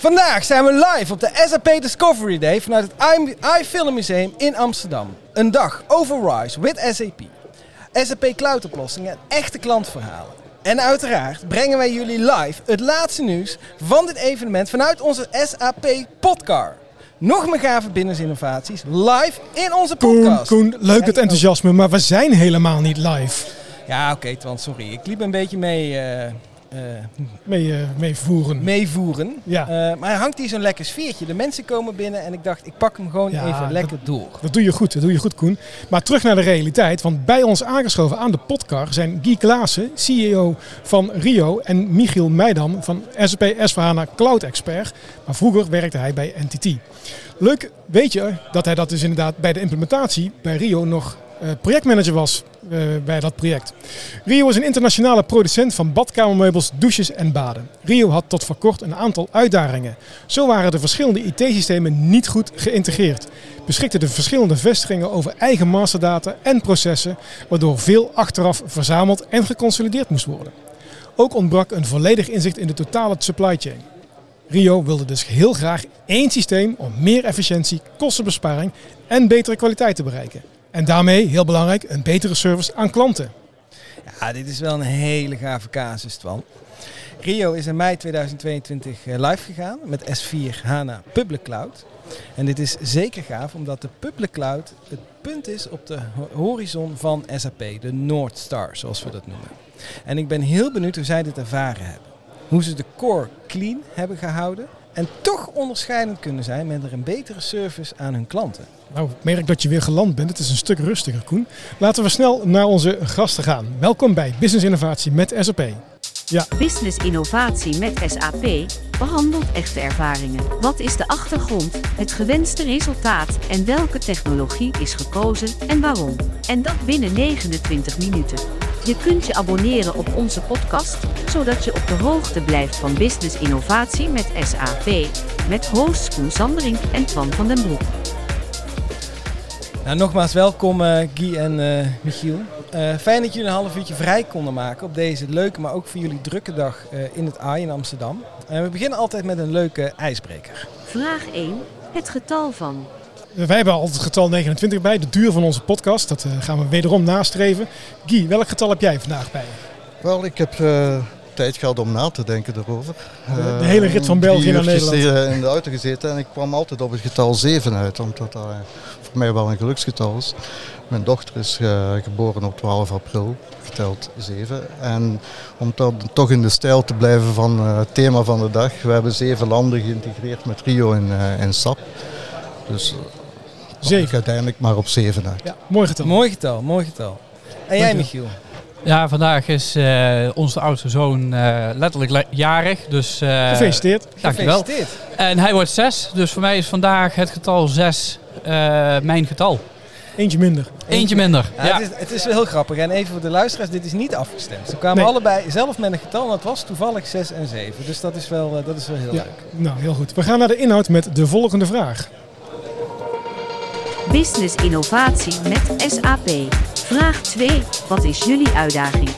Vandaag zijn we live op de SAP Discovery Day vanuit het iFilm Museum in Amsterdam. Een dag over RISE with SAP. SAP Cloud oplossingen en echte klantverhalen. En uiteraard brengen wij jullie live het laatste nieuws van dit evenement vanuit onze SAP Podcar. Nog meer gave businessinnovaties live in onze Koen, podcast. Koen, leuk het enthousiasme, maar we zijn helemaal niet live. Ja, oké, Twan, sorry. Ik liep een beetje mee, eh, Mee, eh, mee voeren. meevoeren. Ja. Eh, maar hij hangt hier zo'n lekker sfeertje. De mensen komen binnen en ik dacht, ik pak hem gewoon Ja, even lekker door. Dat doe je goed, dat doe je goed Koen. Maar terug naar de realiteit, want bij ons aangeschoven aan de podcast zijn Guy Klaassen, CEO van Rio en Michiel Meidam van SAP S4HANA Cloud Expert. Maar vroeger werkte hij bij NTT. Leuk weet je dat hij dat dus inderdaad bij de implementatie bij Rio nog eh, projectmanager was eh, bij dat project. Rio is een internationale producent van badkamermeubels, douches en baden. Rio had tot voor kort een aantal uitdagingen. Zo waren de verschillende IT-systemen niet goed geïntegreerd. Beschikten de verschillende vestigingen over eigen masterdata en processen, waardoor veel achteraf verzameld en geconsolideerd moest worden. Ook ontbrak een volledig inzicht in de totale supply chain. Rio wilde dus heel graag één systeem om meer efficiëntie, kostenbesparing en betere kwaliteit te bereiken. En daarmee, heel belangrijk, een betere service aan klanten. Ja, dit is wel een hele gave casus, Twan. Rio is in mei 2022 eh, live gegaan met S4 HANA Public Cloud. En dit is zeker gaaf omdat de Public Cloud het punt is op de ho- horizon van SAP, de North Star zoals we dat noemen. En ik ben heel benieuwd hoe zij dit ervaren hebben. Hoe ze de core clean hebben gehouden en toch onderscheidend kunnen zijn met er een betere service aan hun klanten. Nou, ik merk dat je weer geland bent. Het is een stuk rustiger, Koen. Laten we snel naar onze gasten gaan. Welkom bij Business Innovatie met SAP. Ja, Business innovatie met SAP behandelt echte ervaringen. Wat is de achtergrond, het gewenste resultaat en welke technologie is gekozen en waarom? En dat binnen 29 minuten. Je kunt je abonneren op onze podcast, zodat je op de hoogte blijft van business innovatie met SAP. Met hosts Koen Sandering en Twan van den Broek. Nou, nogmaals welkom eh, Guy en eh, Michiel. Eh, fijn dat jullie een half uurtje vrij konden maken op deze leuke, maar ook voor jullie drukke dag in het AI in Amsterdam. En we beginnen altijd met een leuke ijsbreker. Vraag 1. Het getal van. Wij hebben altijd het getal 29 bij, de duur van onze podcast. Dat eh, gaan we wederom nastreven. Guy, welk getal heb jij vandaag bij? Wel, ik heb eh, tijd gehad om na te denken erover. De- de hele rit van België naar Nederland. in de auto gezeten en ik kwam altijd op het getal 7 uit, omdat dat eh, voor mij wel een geluksgetal is. Mijn dochter is eh, geboren op 12 april, geteld 7. En om dan toch in de stijl te blijven van eh, het thema van de dag, we hebben zeven landen geïntegreerd met Rio in, eh, in SAP. Dus Zeven. uiteindelijk maar op 7 uit. Ja, mooi getal. Mooi getal, mooi getal. En jij. Michiel? Ja, vandaag is eh, onze oudste zoon eh, letterlijk le- jarig. Dus, eh, Gefeliciteerd. Dankjewel. Gefeliciteerd. En hij wordt zes. Dus voor mij is vandaag het getal zes eh, mijn getal. Eentje minder. Eentje minder. Ja, Ja, Het, is, het is wel heel grappig. En even voor de luisteraars, dit is niet afgestemd. Ze kwamen Nee. allebei zelf met een getal en dat was toevallig 6 en 7. Dus dat is wel, dat is wel heel Ja, leuk. nou heel goed. We gaan naar de inhoud met de volgende vraag. Business innovatie met SAP. Vraag 2. Wat is jullie uitdaging?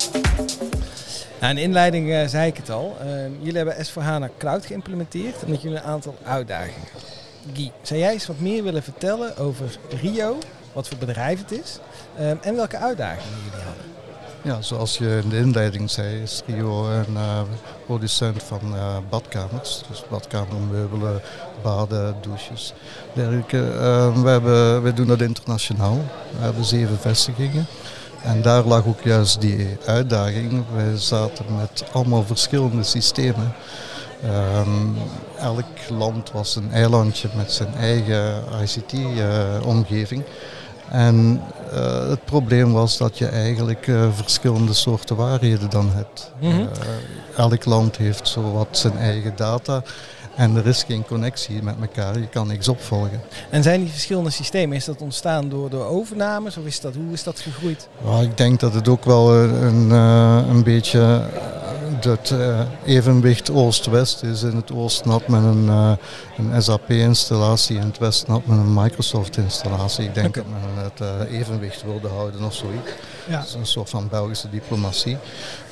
In de inleiding eh, zei ik het al. Eh, jullie hebben S4HANA Cloud geïmplementeerd en met jullie een aantal uitdagingen. Guy, zou jij eens wat meer willen vertellen over Rio, wat voor bedrijf het is eh, en welke uitdagingen jullie hadden? Ja, zoals je in de inleiding zei, is Rio een eh, producent van eh, badkamers. Dus badkamermeubelen, baden, douches, dergelijke. Eh, we, hebben, we doen dat internationaal. We hebben zeven vestigingen. En daar lag ook juist die uitdaging. Wij zaten met allemaal verschillende systemen. Ehm, elk land was een eilandje met zijn eigen ICT-omgeving. En eh, het probleem was dat je eigenlijk eh, verschillende soorten waarheden dan hebt. Mhm. Eh, elk land heeft zo wat zijn eigen data en er is geen connectie met elkaar. Je kan niks opvolgen. En zijn die verschillende systemen, is dat ontstaan door, door overnames of is dat, hoe is dat gegroeid? Ik denk dat het ook wel een, een beetje het eh, evenwicht Oost-West is. In het oosten had men een, eh, een SAP-installatie, in het westen had men een Microsoft-installatie. Ik denk dat men het eh, evenwicht wilde houden of zoiets. Ja. Dat is een soort van Belgische diplomatie.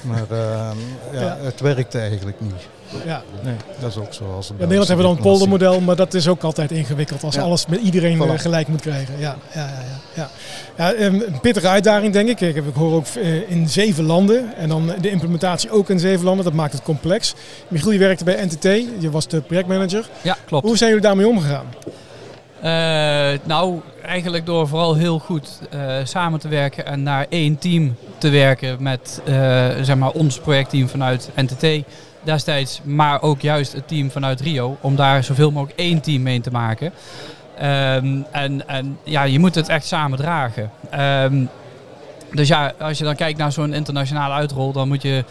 Maar ehm, ja, Ja. het werkte eigenlijk niet. Ja. Nee. Dat is ook zo. Als In Nederland hebben we dan een poldermodel, maar dat is ook altijd ingewikkeld als Ja. alles met iedereen Voilà. eh, gelijk moet krijgen. Ja, ja, ja, ja. ja. ja ehm, een pittige uitdaging denk ik. Ik, heb- ik hoor ook eh, in zeven landen en dan de implementatie ook in zeven landen. Dat maakt het complex. Michiel, je werkte bij NTT, je was de projectmanager. Ja, klopt. Hoe zijn jullie daarmee omgegaan? Eh, nou, eigenlijk door vooral heel goed eh, samen te werken en naar één team te werken met eh, zeg maar ons projectteam vanuit NTT destijds, maar ook juist het team vanuit Rio, om daar zoveel mogelijk één team mee te maken. Ehm, en, en ja, je moet het echt samen dragen. Ehm, dus ja, als je dan kijkt naar zo'n internationale uitrol, dan moet je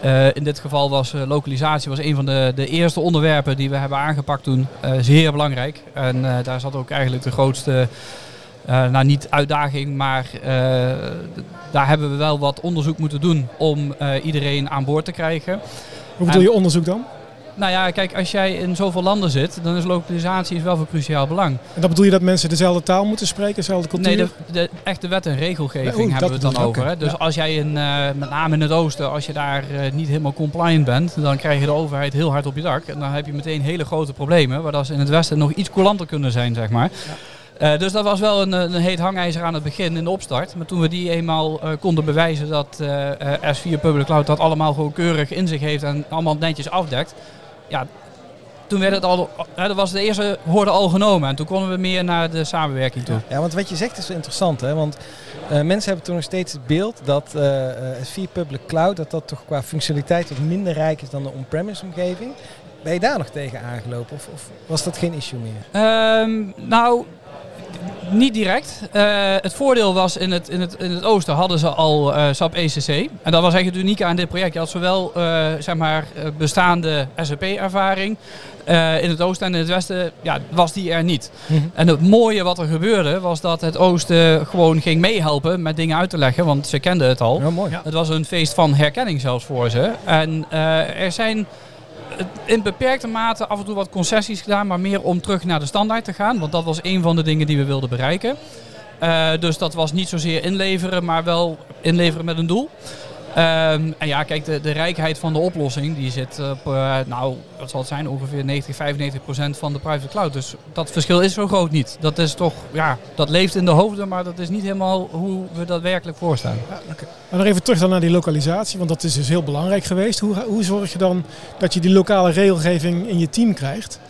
eh, in dit geval was eh, lokalisatie was een van de, de eerste onderwerpen die we hebben aangepakt toen. Eh, zeer belangrijk. En daar zat ook eigenlijk de grootste, nou niet uitdaging, maar daar hebben we wel wat onderzoek moeten doen om iedereen aan boord te krijgen. Hoe bedoel je onderzoek dan? Nou ja, kijk, als jij in zoveel landen zit, dan is lokalisatie is wel van cruciaal belang. En dat bedoel je dat mensen dezelfde taal moeten spreken, dezelfde cultuur? Nee, de, de echte wet en regelgeving hebben we het dan over. Hè? Dus Ja. als jij in, eh, met name in het oosten, als je daar eh, niet helemaal compliant bent, dan krijg je de overheid heel hard op je dak. En dan heb je meteen hele grote problemen, waar dat ze in het westen nog iets coulanter kunnen zijn, zeg maar. Eh, dus dat was wel een, een heet hangijzer aan het begin in de opstart. Maar toen we die eenmaal konden bewijzen dat eh, eh, S4 Public Cloud dat allemaal gewoon keurig in zich heeft en allemaal netjes afdekt. Ja, toen werd het al, dat was de eerste hoorde al genomen. En toen konden we meer naar de samenwerking toe. Ja, want wat je zegt is interessant, hè? Want eh, mensen hebben toen nog steeds het beeld dat eh eh, S4 Public Cloud, dat dat toch qua functionaliteit wat minder rijk is dan de on-premise omgeving. Ben je daar nog tegen aangelopen of, of was dat geen issue meer? Ehm, nou, niet direct. Eh, het voordeel was in het, in, het, in het oosten hadden ze al eh, SAP ECC. En dat was eigenlijk het unieke aan dit project. Je had zowel eh, zeg maar, bestaande SAP-ervaring eh, in het oosten en in het westen ja, was die er niet. En het mooie wat er gebeurde was dat het oosten gewoon ging meehelpen met dingen uit te leggen. Want ze kenden het al. Ja, mooi. Ja. Het was een feest van herkenning zelfs voor ze. En eh, er zijn in beperkte mate af en toe wat concessies gedaan, maar meer om terug naar de standaard te gaan. Want dat was een van de dingen die we wilden bereiken. Eh, dus dat was niet zozeer inleveren, maar wel inleveren met een doel. Ehm, en ja, kijk, de, de rijkheid van de oplossing die zit op, eh, nou, wat zal het zijn, ongeveer 90, 95 procent van de private cloud. Dus dat verschil is zo groot niet. Dat is toch, ja, dat leeft in de hoofden, maar dat is niet helemaal hoe we dat werkelijk voorstaan. Maar nog even terug dan naar die lokalisatie, want dat is dus heel belangrijk geweest. Hoe, hoe zorg je dan dat je die lokale regelgeving in je team krijgt?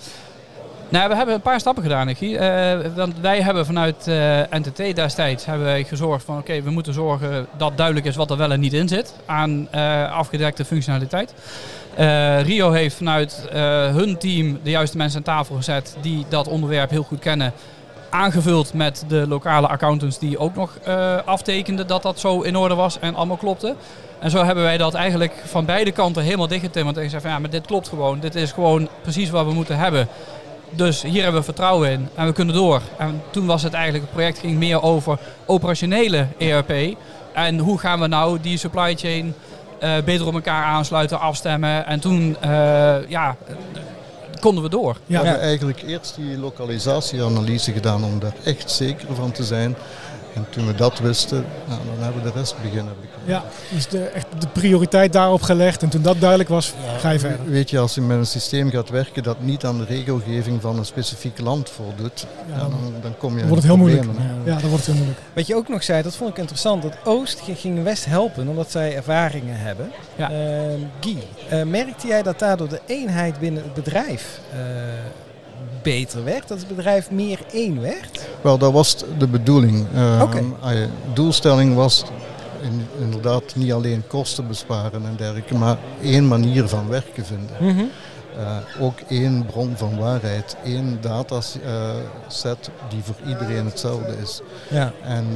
Nou, we hebben een paar stappen gedaan, Nicky. Eh, want wij hebben vanuit eh NTT destijds hebben wij gezorgd van... oké, we moeten zorgen dat duidelijk is wat er wel en niet in zit aan eh, afgedekte functionaliteit. Rio heeft vanuit hun team de juiste mensen aan tafel gezet die dat onderwerp heel goed kennen. Aangevuld met de lokale accountants die ook nog eh, aftekenden dat dat zo in orde was en allemaal klopte. En zo hebben wij dat eigenlijk van beide kanten helemaal dichtgetimmerd. En gezegd van ja, maar dit klopt gewoon. Dit is gewoon precies wat we moeten hebben. Dus hier hebben we vertrouwen in en we kunnen door. En toen was het eigenlijk, het project ging meer over operationele ERP. En hoe gaan we nou die supply chain eh, beter op elkaar aansluiten, afstemmen. En toen ja, ja, konden we door. We hebben eigenlijk eerst die lokalisatieanalyse gedaan om daar echt zeker van te zijn. En toen we dat wisten, nou, dan hebben we de rest beginnen. ja dus de, echt de prioriteit daarop gelegd. En toen dat duidelijk was, ga je verder. Weet je, als je met een systeem gaat werken dat niet aan de regelgeving van een specifiek land voldoet, Ja, dan dan, dan kom je wordt het in heel moeilijk. problemen. Ja, dan wordt het heel moeilijk. Wat je ook nog zei, dat vond ik interessant, dat Oost ging West helpen omdat zij ervaringen hebben. Ja. Ehm, Guy, eh, merkte jij dat daardoor de eenheid binnen het bedrijf eh, beter werd? Dat het bedrijf meer één werd? Wel, dat was de bedoeling. Uh, doelstelling was in- inderdaad niet alleen kosten besparen en dergelijke, maar één manier van werken vinden. Uh, ook één bron van waarheid, één dataset die voor iedereen hetzelfde is. Ja. En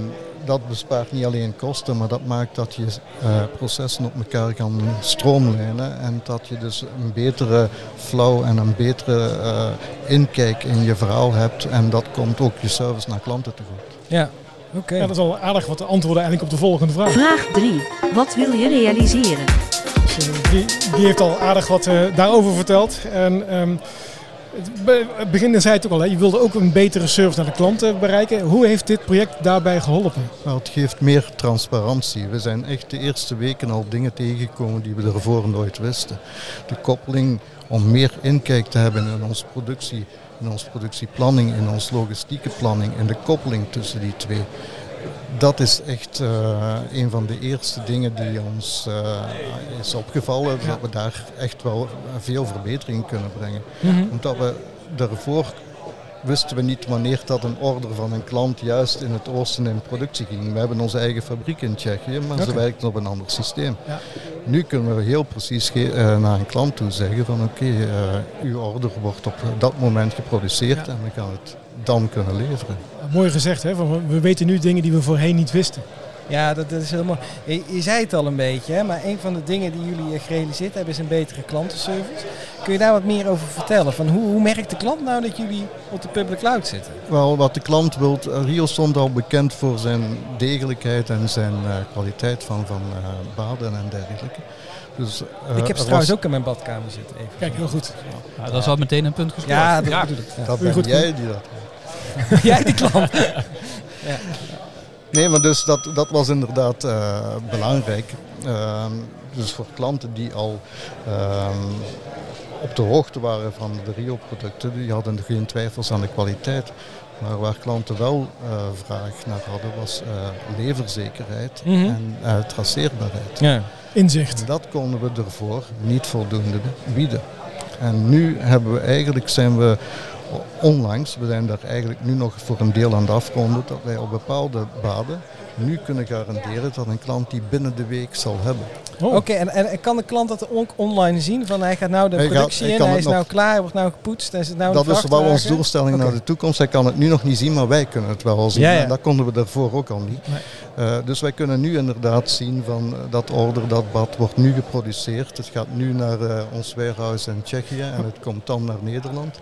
dat bespaart niet alleen kosten, maar dat maakt dat je uh, processen op elkaar kan stroomlijnen en dat je dus een betere flow en een betere uh, inkijk in je verhaal hebt en dat komt ook je service naar klanten te goed. Ja, oké. Ja, dat is al aardig wat de antwoorden eigenlijk op de volgende vraag. Vraag 3. Wat wil je realiseren? Die, die heeft al aardig wat uh, daarover verteld. En, um, het begin zei het ook al, je wilde ook een betere service naar de klanten bereiken. Hoe heeft dit project daarbij geholpen? Nou, het geeft meer transparantie. We zijn echt de eerste weken al dingen tegengekomen die we ervoor nooit wisten. De koppeling om meer inkijk te hebben in onze productie, in onze productieplanning, in onze logistieke planning, in de koppeling tussen die twee. Dat is echt uh, een van de eerste dingen die ons uh, is opgevallen, dat we daar echt wel veel verbetering kunnen brengen. Mhm. Omdat we daarvoor wisten we niet wanneer dat een order van een klant juist in het oosten in productie ging. We hebben onze eigen fabriek in Tsjechië, maar ze werkt op een ander systeem. Ja. Nu kunnen we heel precies eh, naar een klant toe zeggen van oké, eh, uw order wordt op dat moment geproduceerd Ja. en we gaan het dan kunnen leveren. Mooi gezegd, hè? We weten nu dingen die we voorheen niet wisten. Ja, dat, dat is heel mooi. Je, je zei het al een beetje, hè, maar een van de dingen die jullie eh, gerealiseerd hebben is een betere klantenservice. Kun je daar wat meer over vertellen? Van hoe, hoe merkt de klant nou dat jullie op de public cloud zitten? Wel, wat de klant wil, Rio stond al bekend voor zijn degelijkheid en zijn eh, kwaliteit van, van eh, baden en dergelijke. Dus, eh, ik heb ze trouwens was- ook in mijn badkamer zitten. Even. Kijk, heel goed. Ja, dat is al meteen een punt gescoord. Ja, dat bedoel ik. Ja. Dat ben goed, jij die dat Jij die klant. Nee, maar dus dat, dat was inderdaad eh, belangrijk. Ehm, dus voor klanten die al ehm, op de hoogte waren van de Rio-producten, die hadden geen twijfels aan de kwaliteit. Maar waar klanten wel eh, vraag naar hadden, was eh, leverzekerheid Mhm. en eh, traceerbaarheid. Ja. Inzicht. En dat konden we ervoor niet voldoende bieden. En nu hebben we eigenlijk zijn we onlangs, we zijn daar eigenlijk nu nog voor een deel aan het afronden, dat wij op bepaalde baden nu kunnen garanderen dat een klant die binnen de week zal hebben. Oh, Oké, en, en kan de klant dat ook online zien? Van hij gaat nou de Hij gaat- productie hij in, hij is nou klaar, wordt nou gepoetst en zit nou dat is wel onze doelstelling naar de toekomst. Hij kan het nu nog niet zien, maar wij kunnen het wel zien. Ja, ja. En dat konden we daarvoor ook al niet. Nee. Eh, dus wij kunnen nu inderdaad zien van eh, dat order, dat bad wordt nu geproduceerd. Het gaat nu naar eh, ons warehouse in Tsjechië en het komt dan naar Nederland.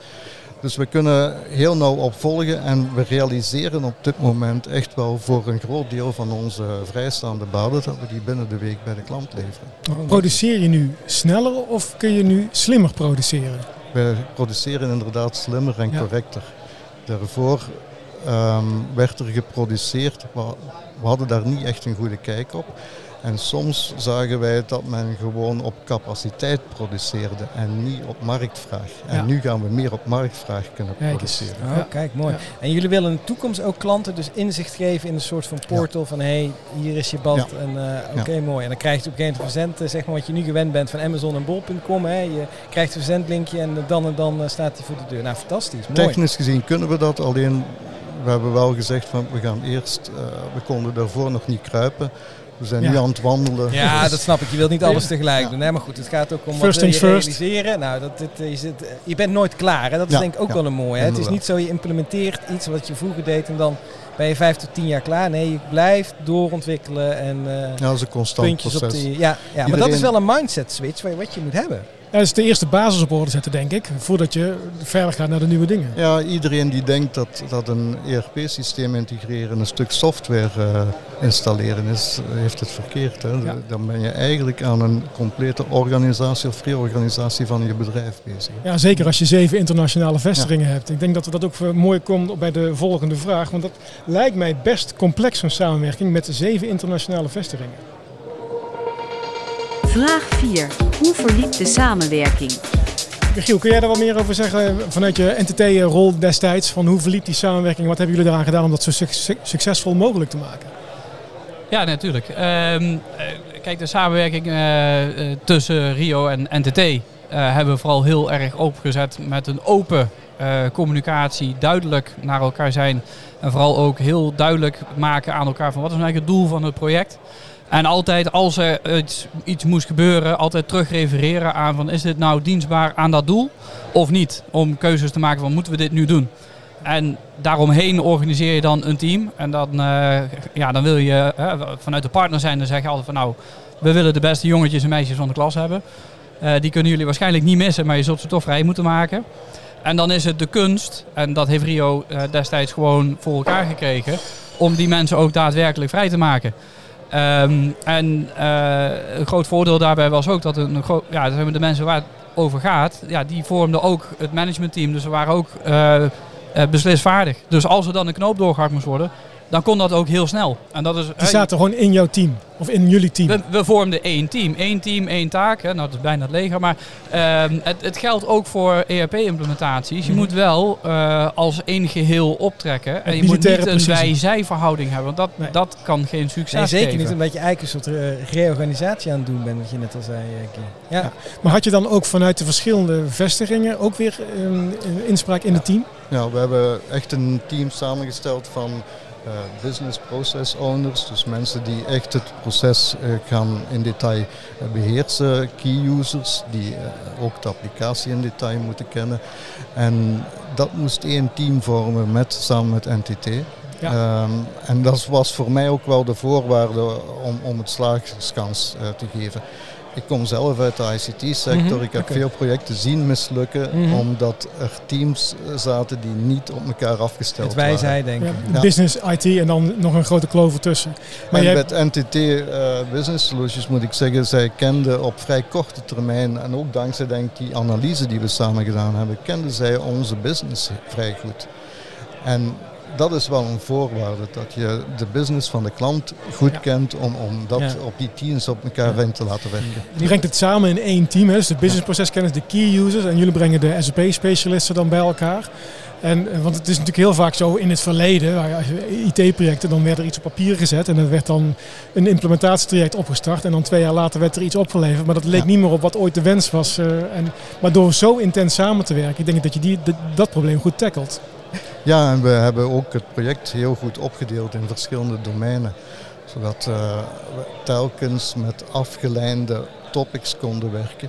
Dus we kunnen heel nauw opvolgen en we realiseren op dit moment echt wel voor een groot deel van onze vrijstaande baden dat we die binnen de week bij de klant leveren. Produceer je nu sneller of kun je nu slimmer produceren? We produceren inderdaad slimmer en Ja. correcter. Daarvoor ehm, werd er geproduceerd, maar we hadden daar niet echt een goede kijk op. En soms zagen wij dat men gewoon op capaciteit produceerde en niet op marktvraag. En Ja. nu gaan we meer op marktvraag kunnen Kijk eens. produceren. Oh, Ja. kijk, mooi. Ja. En jullie willen in de toekomst ook klanten dus inzicht geven in een soort van portal van hé, hey, hier is je Ja. en eh, oké, mooi. En dan krijg je op een gegeven moment verzend, zeg maar wat je nu gewend bent van Amazon en bol.com. Hè. Je krijgt een verzendlinkje en dan en dan eh, staat hij voor de deur. Nou, fantastisch. Mooi. Technisch gezien kunnen we dat, alleen we hebben wel gezegd van we gaan eerst, eh, we konden daarvoor nog niet kruipen. We zijn Ja. nu aan het wandelen. Ja, dat snap ik. Je wilt niet alles tegelijk Ja. doen. Hè? Maar goed, het gaat ook om First wat wil je things first. realiseren. Nou, dat, dit, je, zit, je bent nooit klaar. Hè? Dat is Ja, denk ik ook ja, wel een mooie. Hè? Het is niet zo, je implementeert iets wat je vroeger deed en dan ben je vijf tot tien jaar klaar. Nee, je blijft doorontwikkelen en eh, Ja, dat is een constant puntjes op proces. die... Ja, ja maar dat is wel een mindset switch wat je moet hebben. Dat is de eerste basis op orde zetten, denk ik. Voordat je verder gaat naar de nieuwe dingen. Ja, iedereen die denkt dat, dat een ERP-systeem integreren een stuk software eh, installeren is, eh, heeft het verkeerd. Hè. Ja. Dan ben je eigenlijk aan een complete organisatie of reorganisatie van je bedrijf bezig. Ja, zeker als je zeven internationale vestigingen hebt. Ik denk dat dat ook eh, mooi komt bij de volgende vraag. Want dat lijkt mij best complex, zo'n samenwerking met zeven internationale vestigingen. Vraag 4. Hoe verliep de samenwerking? Michiel, kun jij daar wat meer over zeggen vanuit je NTT-rol destijds? Van hoe verliep die samenwerking? Wat hebben jullie eraan gedaan om dat zo suc- succesvol mogelijk te maken? Ja, natuurlijk. Ehm, eh, kijk, de samenwerking eh, eh, tussen Rio en NTT eh, hebben we vooral heel erg opgezet met een open eh, communicatie, duidelijk naar elkaar zijn en vooral ook heel duidelijk maken aan elkaar van wat is nou eigenlijk het doel van het project. En altijd als er iets, iets moest gebeuren, altijd terugrefereren aan van is dit nou dienstbaar aan dat doel of niet? Om keuzes te maken van moeten we dit nu doen? En daaromheen organiseer je dan een team. En dan, eh, ja, dan wil je eh, vanuit de partner zijn, dan zeg je altijd van nou, we willen de beste jongetjes en meisjes van de klas hebben. Eh, die kunnen jullie waarschijnlijk niet missen, maar je zult ze toch vrij moeten maken. En dan is het de kunst, en dat heeft Rio destijds gewoon voor elkaar gekregen, om die mensen ook daadwerkelijk vrij te maken. Ehm, en eh, een groot voordeel daarbij was ook dat een, de mensen waar het over gaat, ja, die vormden ook het managementteam. Dus ze waren ook eh, beslisvaardig. Dus als er dan een knoop doorgehakt moest worden, dan kon dat ook heel snel. En dat is, Die zaten gewoon in jouw team. Of in jullie team. we, we vormden één team. Eén team, één taak. Hè. Nou, dat is bijna het leger. Maar ehm, het, het geldt ook voor ERP-implementaties. Je Mhm. moet wel eh, als één geheel optrekken. En je moet niet een wij-zij verhouding hebben. Want dat, Nee. dat kan geen succes Nee, zeker geven. niet omdat je eigenlijk een soort eh, reorganisatie aan het doen bent, wat je net al zei, eh. Ja. Ja. Maar had je dan ook vanuit de verschillende vestigingen ook weer een, een inspraak in het team? Ja, we hebben echt een team samengesteld van business process owners. Dus mensen die echt het proces eh, gaan in detail eh, beheersen. Key users die eh, ook de applicatie in detail moeten kennen. En dat moest één team vormen met, samen met NTT. Ja. Ehm, en dat was voor mij ook wel de voorwaarde om, om het slaagskans eh, te geven. Ik kom zelf uit de ICT-sector. Mhm, Ik heb veel projecten zien mislukken Mhm. omdat er teams zaten die niet op elkaar afgesteld Het wij waren. zij denken. Ja, Ja. Business, IT en dan nog een grote kloof ertussen. Maar en jij, met NTT eh, Business Solutions moet ik zeggen, zij kenden op vrij korte termijn en ook dankzij denk ik die analyse die we samen gedaan hebben, kenden zij onze business vrij goed. En dat is wel een voorwaarde, dat je de business van de klant goed Ja. kent om, om dat Ja. op die teams op elkaar in te laten werken. je brengt het samen in één team. Hè? Dus de businessproceskennis, de key users. En jullie brengen de SAP-specialisten dan bij elkaar. En, eh, want het is natuurlijk heel vaak zo in het verleden, IT-projecten, dan werd er iets op papier gezet en er werd dan een implementatietraject opgestart. En dan twee jaar later werd er iets opgeleverd, maar dat leek Ja. niet meer op wat ooit de wens was. eh, en, maar door zo intens samen te werken, ik denk dat je die, dat- dat probleem goed tackelt. Ja, en we hebben ook het project heel goed opgedeeld in verschillende domeinen. Zodat eh, we telkens met afgeleide topics konden werken,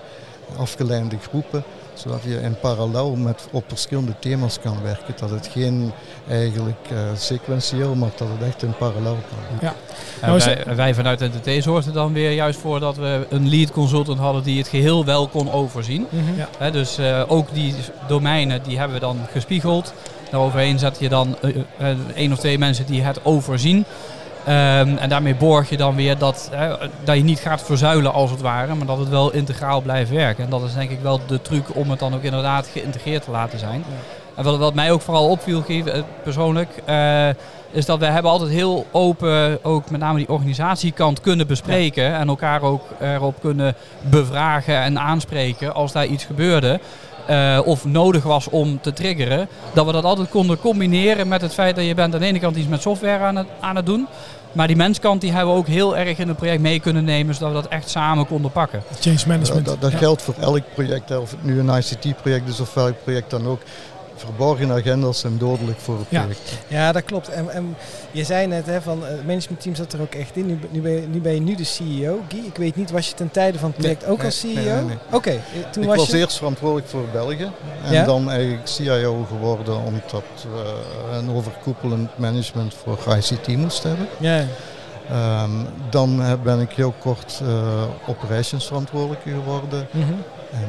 afgeleide groepen. Zodat je in parallel met, op verschillende thema's kan werken. Dat het geen eigenlijk eh, sequentieel, maar dat het echt in parallel kan. En Nou, wij, wij vanuit NTT zorgden dan weer juist voor dat we een lead consultant hadden die het geheel wel kon overzien. Ja. Hè, dus eh, ook die domeinen die hebben we dan gespiegeld. Daaroverheen zet je dan eh, eh, één of twee mensen die het overzien. Ehm, en daarmee borg je dan weer dat, dat je niet gaat verzuilen als het ware, maar dat het wel integraal blijft werken. En dat is denk ik wel de truc om het dan ook inderdaad geïntegreerd te laten zijn. En wat, wat mij ook vooral opviel, eh, persoonlijk, is dat we hebben altijd heel open, ook met name die organisatiekant kunnen bespreken. En elkaar ook erop kunnen bevragen en aanspreken als daar iets gebeurde. Eh, of nodig was om te triggeren. Dat we dat altijd konden combineren met het feit dat je bent aan de ene kant iets met software aan het, aan het doen. Maar die menskant die hebben we ook heel erg in het project mee kunnen nemen. Zodat we dat echt samen konden pakken. Change management. Dat, dat Ja. geldt voor elk project, hè, of het nu een ICT-project is of welk project dan ook. Verborgen agendas zijn dodelijk voor het Ja. project. Ja, dat klopt. En, en je zei net, hè, van, eh, het managementteam zat er ook echt in. Nu, nu, ben je, nu ben je nu de CEO. Guy, ik weet niet, was je ten tijde van het project ook nee, als CEO? nee. Oké, eh, toen Ik was, was je... eerst verantwoordelijk voor België en Ja? dan eigenlijk CIO geworden omdat we een overkoepelend management voor ICT moesten hebben. Ja, Ehm, dan ben ik heel kort eh operations verantwoordelijke geworden mhm. en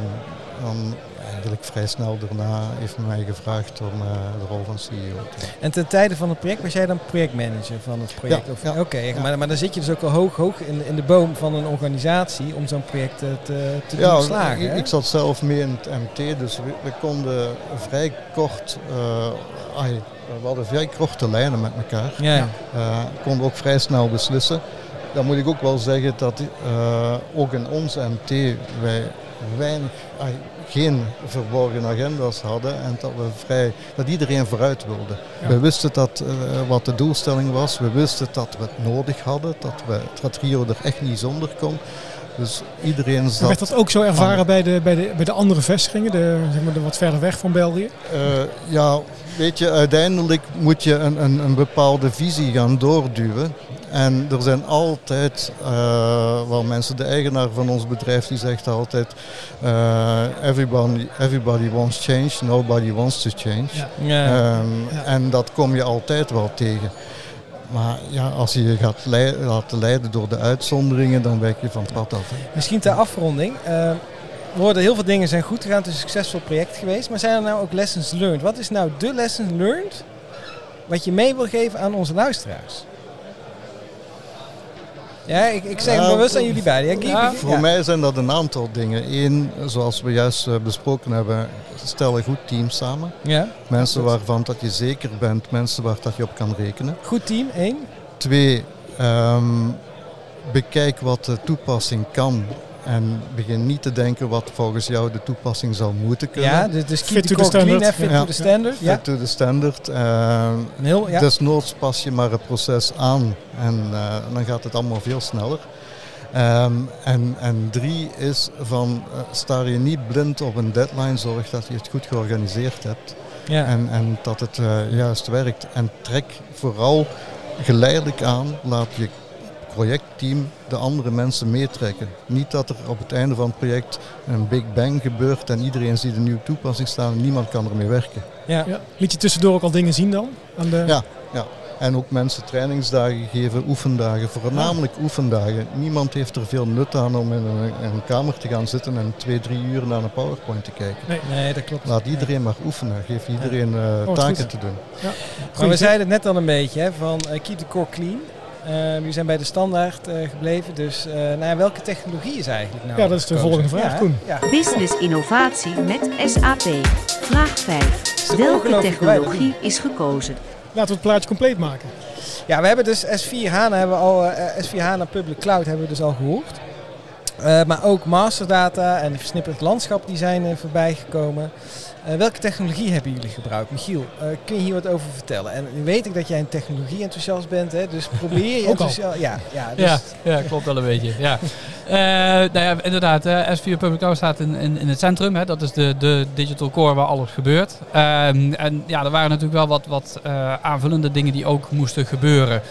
dan eigenlijk vrij snel daarna heeft men mij gevraagd om eh, de rol van CEO te. En ten tijde van het project was jij dan projectmanager van het project? Ja, of, ja. Oké, maar, maar dan zit je dus ook al hoog, hoog in, in de boom van een organisatie om zo'n project te, te doen slagen. ik, ik zat zelf mee in het MT, dus we, we konden vrij kort, eh, ai, we hadden vrij korte lijnen met elkaar. ja. Eh, konden ook vrij snel beslissen. Dan moet ik ook wel zeggen dat ook in ons MT wij weinig, ai, geen verborgen agenda's hadden en dat, we vrij, dat iedereen vooruit wilde. Ja. We wisten dat, eh, wat de doelstelling was, we wisten dat we het nodig hadden, dat, we, dat Rio er echt niet zonder kon. Dus iedereen zat... werd dat ook zo ervaren bij de, bij de, bij de andere vestigingen, de, zeg maar de wat verder weg van België? Eh, ja, weet je, uiteindelijk moet je een, een, een bepaalde visie gaan doorduwen. En er zijn altijd eh, wel mensen, de eigenaar van ons bedrijf die zegt altijd, eh, everybody, everybody wants change, nobody wants to change. Ja. Ja. Ja. Ehm, En dat kom je altijd wel tegen. Maar ja, als je je gaat laten leiden door de uitzonderingen, dan wijk je van het pad af. hè. Misschien ter afronding. eh, we hoorden heel veel dingen zijn goed gegaan. Het is een succesvol project geweest. Maar zijn er nou ook lessons learned? Wat is nou de lessons learned wat je mee wil geven aan onze luisteraars? Ja, ik, ik zeg Ja, bewust aan jullie beiden. Ja, Ja. Voor ja. mij zijn dat een aantal dingen. Eén, zoals we juist eh, besproken hebben, stel een goed team samen. Ja. Mensen waarvan dat je zeker bent, mensen waar dat je op kan rekenen. Goed team, één. Twee, ehm, bekijk wat de toepassing kan. En begin niet te denken wat volgens jou de toepassing zou moeten kunnen. Ja, dus, dus keep Fit the to the clean, standard. hè, fit Ja. to the standard. Ja. Fit to the standard. ehm, Een heel, ja. Desnoods pas je maar het proces aan en eh, dan gaat het allemaal veel sneller. Ehm, en, en drie is van eh, sta je niet blind op een deadline, zorg dat je het goed georganiseerd hebt ja. en, en dat het eh, juist werkt. En trek vooral geleidelijk aan, laat je projectteam de andere mensen meetrekken. Niet dat er op het einde van het project een big bang gebeurt en iedereen ziet een nieuwe toepassing staan en niemand kan ermee werken. ja. Ja. Liet je tussendoor ook al dingen zien dan? Aan de... Ja. En ook mensen trainingsdagen geven, oefendagen, voornamelijk oefendagen. Niemand heeft er veel nut aan om in een, in een kamer te gaan zitten en twee, drie uur naar een PowerPoint te kijken. Nee, dat klopt. Laat iedereen maar oefenen, geef iedereen eh, wat taken goed. te doen. Maar we zeiden het net al een beetje, hè, van eh, keep the core clean. Eh jullie zijn bij de standaard eh, gebleven, dus eh, nou ja, welke technologie is eigenlijk nou Ja, dat is de gekozen? volgende vraag, Ja, Koen. Ja. Business innovatie met SAP. Vraag 5. toch Welke technologie is gekozen? Laten we het plaatje compleet maken. ja, we hebben dus S4 HANA, hebben we al, eh, S4 HANA Public Cloud hebben we dus al gehoord. Eh, maar ook masterdata en versnipperd landschap die zijn eh, voorbij gekomen. Eh, welke technologie hebben jullie gebruikt? Michiel, kun je hier wat over vertellen? En nu weet ik dat jij een technologie-enthousiast bent, hè, dus probeer je enthousiast... Ja, ja, dus, Ja, ja, klopt wel een beetje. Ja. Nou ja, inderdaad, eh, S4 Public Cloud staat in, in, in het centrum. Hè. Dat is de, de digital core waar alles gebeurt. Ehm, en ja, er waren natuurlijk wel wat, wat aanvullende dingen die ook moesten gebeuren.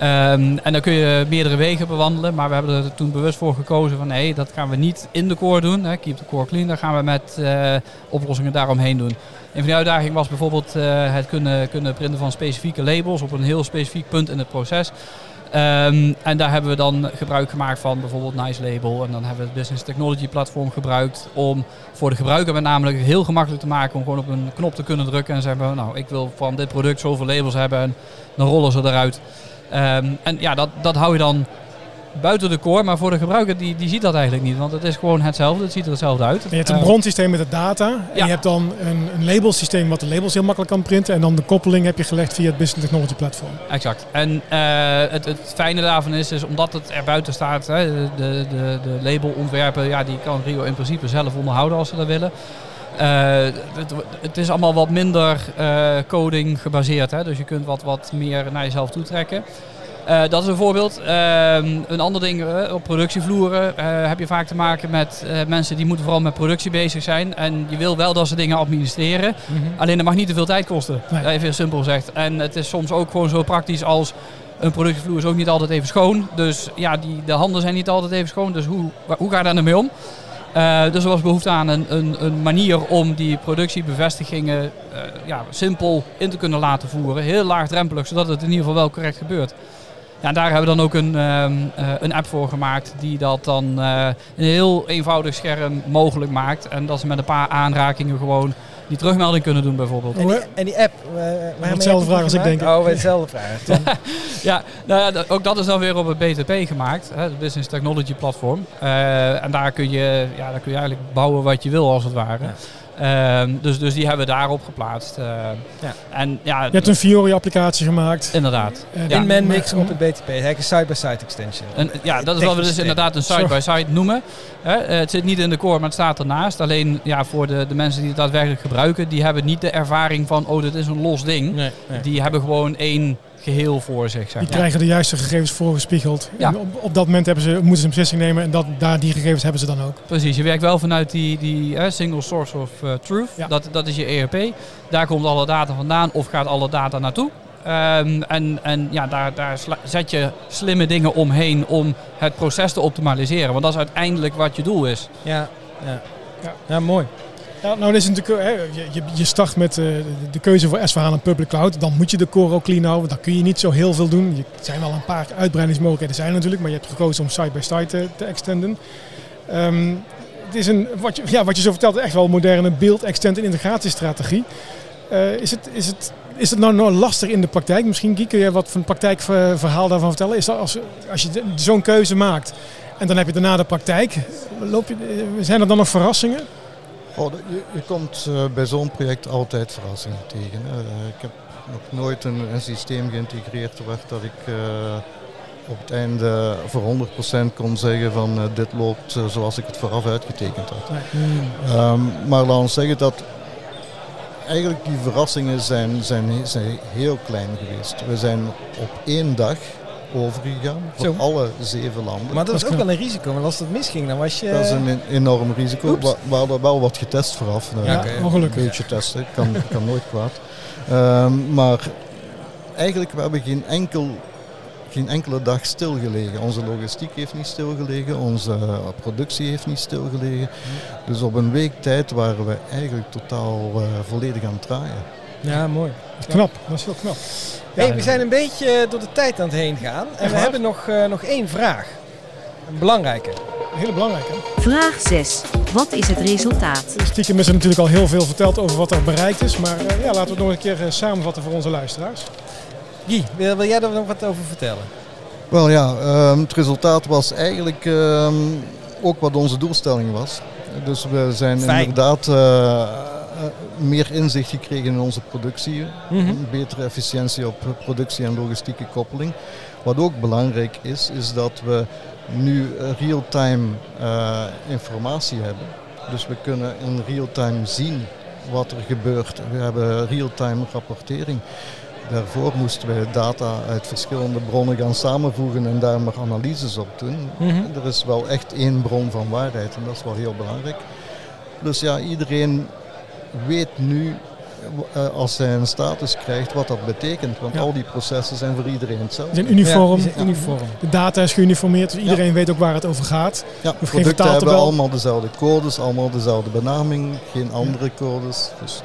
Ehm, en dan kun je meerdere wegen bewandelen, maar we hebben er toen bewust voor gekozen van nee, dat gaan we niet in de core doen. Hè. Keep the core clean, daar gaan we met eh, oplossingen daaromheen doen. Een van die uitdagingen was bijvoorbeeld eh, het kunnen, kunnen printen van specifieke labels op een heel specifiek punt in het proces. Ehm, en daar hebben we dan gebruik gemaakt van bijvoorbeeld Nice Label. En dan hebben we het Business Technology platform gebruikt om voor de gebruiker met name heel gemakkelijk te maken om gewoon op een knop te kunnen drukken en zeggen, nou ik wil van dit product zoveel labels hebben en dan rollen ze eruit. Ehm, en ja, dat, dat hou je dan buiten de core, maar voor de gebruiker die, die ziet dat eigenlijk niet, want het is gewoon hetzelfde, het ziet er hetzelfde uit. Je hebt een Eh, bronsysteem met de data. En ja. je hebt dan een, een labelsysteem wat de labels heel makkelijk kan printen. En dan de koppeling heb je gelegd via het Business Technology platform. Exact. En eh, het, het fijne daarvan is, is omdat het er buiten staat, hè, de, de, de, de labelontwerpen, ja, die kan Rio in principe zelf onderhouden als ze dat willen. Eh, het, het is allemaal wat minder eh, coding gebaseerd, hè, dus je kunt wat, wat meer naar jezelf toetrekken. Eh, dat is een voorbeeld. Ehm, een ander ding, op productievloeren heb je vaak te maken met mensen die moeten vooral met productie bezig zijn. En je wil wel dat ze dingen administreren. Alleen dat mag niet te veel tijd kosten. Nee. Even heel simpel gezegd. En het is soms ook gewoon zo praktisch als een productievloer is ook niet altijd even schoon. Dus ja, die, de handen zijn niet altijd even schoon. Dus hoe, hoe ga je daar nou mee om? Eh, dus er was behoefte aan een, een, een manier om die productiebevestigingen eh, ja, simpel in te kunnen laten voeren. Heel laagdrempelig, zodat het in ieder geval wel correct gebeurt. Ja, daar hebben we dan ook een, ehm, eh, een app voor gemaakt die dat dan een heel eenvoudig scherm mogelijk maakt. En dat ze met een paar aanrakingen gewoon die terugmelding kunnen doen bijvoorbeeld. En die, en die app, je hetzelfde vraag als ik denk. Oh, hetzelfde vraag. Ja, nou ja, ook dat is dan weer op het BTP gemaakt, hè, het Business Technology Platform. Eh, en daar kun, je, ja, daar kun je eigenlijk bouwen wat je wil als het ware. Ja. Ehm, dus, dus die hebben we daarop geplaatst. eh. Ja. En ja, Je hebt een Fiori-applicatie gemaakt. inderdaad. En- Ja. In maar- op het BTP, eigenlijk een side-by-side extension. En, ja, dat is wat we dus inderdaad een side-by-side noemen. Hè, eh, het zit niet in de core, maar het staat ernaast. Alleen ja, voor de, de mensen die het daadwerkelijk gebruiken, die hebben niet de ervaring van, oh, dit is een los ding. Nee, nee. Die hebben gewoon één geheel voor zich, zeg Die krijgen de juiste gegevens voorgespiegeld. Ja. En op, op dat moment hebben ze, moeten ze een beslissing nemen en dat, daar, die gegevens hebben ze dan ook. Precies, je werkt wel vanuit die, die single source of eh, truth. Ja. Dat, dat is je ERP. Daar komt alle data vandaan of gaat alle data naartoe. Ehm, en en ja, daar, daar zet je slimme dingen omheen om het proces te optimaliseren. Want dat is uiteindelijk wat je doel is. Ja, ja. Ja. ja. mooi. Nou, is natuurlijk, hè, je, je, start met eh, de, keuze voor s en Public Cloud. Dan moet je de core ook clean houden. Dan kun je niet zo heel veel doen. Er zijn wel een paar uitbreidingsmogelijkheden zijn natuurlijk. Maar je hebt gekozen om side-by-side te, te extenden. Ehm, het is een, wat, je, ja, wat je zo vertelt, echt wel een moderne build, extend en integratiestrategie. Eh, is, het, is het is het nou nog lastig in de praktijk? Misschien Guy, kun je wat van praktijkverhaal daarvan vertellen? Is dat als, als je zo'n keuze maakt en dan heb je daarna de praktijk, loop je, eh, zijn er dan nog verrassingen? Je, je, komt uh, bij zo'n project altijd verrassingen tegen. Uh, ik heb nog nooit een, een, systeem geïntegreerd werd dat ik uh, op het einde voor 100% kon zeggen van dit loopt zoals ik het vooraf uitgetekend had. Um, maar laten we zeggen dat eigenlijk die verrassingen zijn, zijn, zijn heel klein geweest. We zijn op één dag overgegaan voor Zo. alle zeven landen. Maar dat is ook wel een risico, want als dat misging, dan was je... Dat is een enorm risico. We, we hadden wel wat getest vooraf. Ja, okay. Een beetje testen, kan, kan nooit kwaad. Um, maar eigenlijk, we hebben geen enkel geen enkele dag stilgelegen. Onze logistiek heeft niet stilgelegen, onze uh, productie heeft niet stilgelegen. Dus op een week tijd waren we eigenlijk totaal uh, volledig aan het draaien. Ja, mooi. Knap, dat is heel knap. Hey, we zijn een beetje door de tijd aan het heen gaan. En we hebben nog, uh, nog één vraag. Een belangrijke. Een hele belangrijke. Vraag 6. Wat is het resultaat? Stiekem is er natuurlijk al heel veel verteld over wat er bereikt is. Maar uh, ja, laten we het nog een keer uh, samenvatten voor onze luisteraars. Guy, wil, wil, jij er nog wat over vertellen? Wel ja, um, het resultaat was eigenlijk um, ook wat onze doelstelling was. Dus we zijn Fijn. inderdaad meer inzicht gekregen in onze productie. Mm -hmm. Betere efficiëntie op productie en logistieke koppeling. Wat ook belangrijk is, is dat we nu real-time uh, informatie hebben. Dus we kunnen in real-time zien wat er gebeurt. We hebben real-time rapportering. Daarvoor moesten we data uit verschillende bronnen gaan samenvoegen en daar maar analyses op doen. Mm -hmm. Er is wel echt één bron van waarheid en dat is wel heel belangrijk. Dus ja, iedereen weet nu uh, als hij een status krijgt wat dat betekent. Want ja. al die processen zijn voor iedereen hetzelfde. Ze zijn uniform. Ja, zijn uniform. De data is geuniformeerd, dus iedereen weet ook waar het over gaat. Ja, de producten hebben allemaal dezelfde codes, allemaal dezelfde benaming, geen andere codes. Dus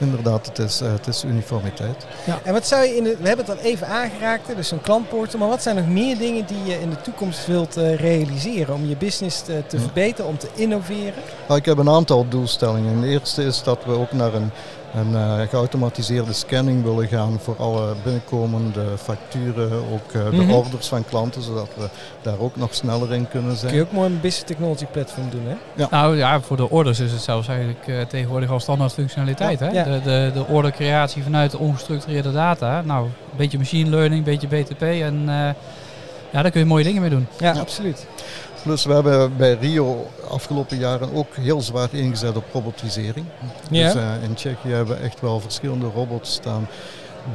inderdaad, het is, uh, het is uniformiteit. Ja. En wat zou je in de, we hebben het al even aangeraakt, dus een klantportal, maar wat zijn nog meer dingen die je in de toekomst wilt uh, realiseren om je business te, te verbeteren, om te innoveren? Nou, ik heb een aantal doelstellingen. De eerste is dat we ook naar een een uh, geautomatiseerde scanning willen gaan voor alle binnenkomende facturen, ook uh, de mm -hmm. orders van klanten, zodat we daar ook nog sneller in kunnen zijn. Kun je ook mooi een business technology platform doen, hè? Ja. Nou ja, voor de orders is het zelfs eigenlijk uh, tegenwoordig al standaard functionaliteit. Ja. Hè? Ja. De, de, de ordercreatie vanuit de ongestructureerde data. Nou, een beetje machine learning, een beetje BTP en ja, daar kun je mooie dingen mee doen. Ja, absoluut. Plus we hebben bij Rio afgelopen jaren ook heel zwaar ingezet op robotisering. Ja. Dus uh, in Tsjechië hebben we echt wel verschillende robots staan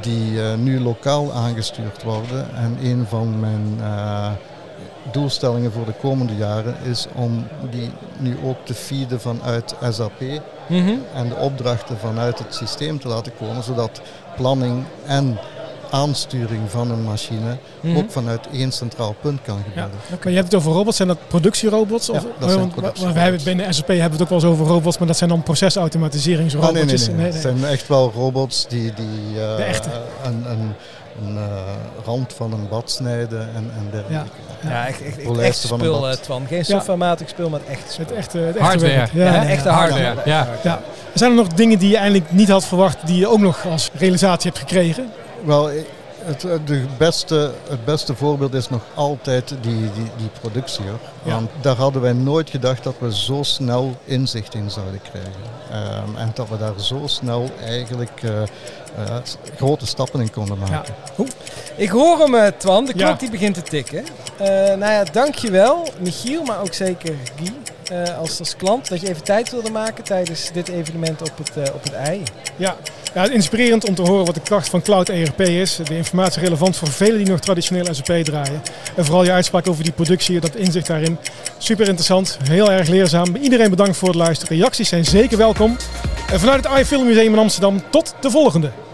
die uh, nu lokaal aangestuurd worden. En een van mijn uh, doelstellingen voor de komende jaren is om die nu ook te feeden vanuit SAP mm -hmm. en de opdrachten vanuit het systeem te laten komen, zodat planning en aansturing van een machine mm -hmm. ook vanuit één centraal punt kan gebeuren. Ja. Okay. Je hebt het over robots, zijn dat productierobots? Of, ja, dat zijn productierobots. We hebben binnen SAP hebben we het ook wel eens over robots, maar dat zijn dan procesautomatiseringsrobots. Ah, nee, nee, nee, nee, Het zijn echt wel robots die, die uh, een, een, een uh, rand van een bad snijden en, en dergelijke. Ja, ja echt, echt, echt, echt spul, uh, Twan. Geen softwarematig spul, maar echt spul. Het echte, het echte hardware. Ja, ja, echte hardware. Ja. Ja. Zijn er nog dingen die je eigenlijk niet had verwacht, die je ook nog als realisatie hebt gekregen? Wel, het, de beste, het beste voorbeeld is nog altijd die, die, die productie. Hoor. Ja. Want daar hadden wij nooit gedacht dat we zo snel inzicht in zouden krijgen. Um, en dat we daar zo snel eigenlijk uh, uh, grote stappen in konden maken. Ja. Ik hoor hem, uh, Twan. De klok die begint te tikken. nou ja, dankjewel Michiel, maar ook zeker Guy. Uh, als, als klant dat je even tijd wilde maken tijdens dit evenement op het, uh, op het ei. Ja. ja, inspirerend om te horen wat de kracht van Cloud ERP is. De informatie relevant voor velen die nog traditioneel SAP draaien. En vooral je uitspraak over die productie, dat inzicht daarin. Super interessant, heel erg leerzaam. Iedereen bedankt voor het luisteren. Reacties zijn zeker welkom. En vanuit het AI Film Museum in Amsterdam, tot de volgende.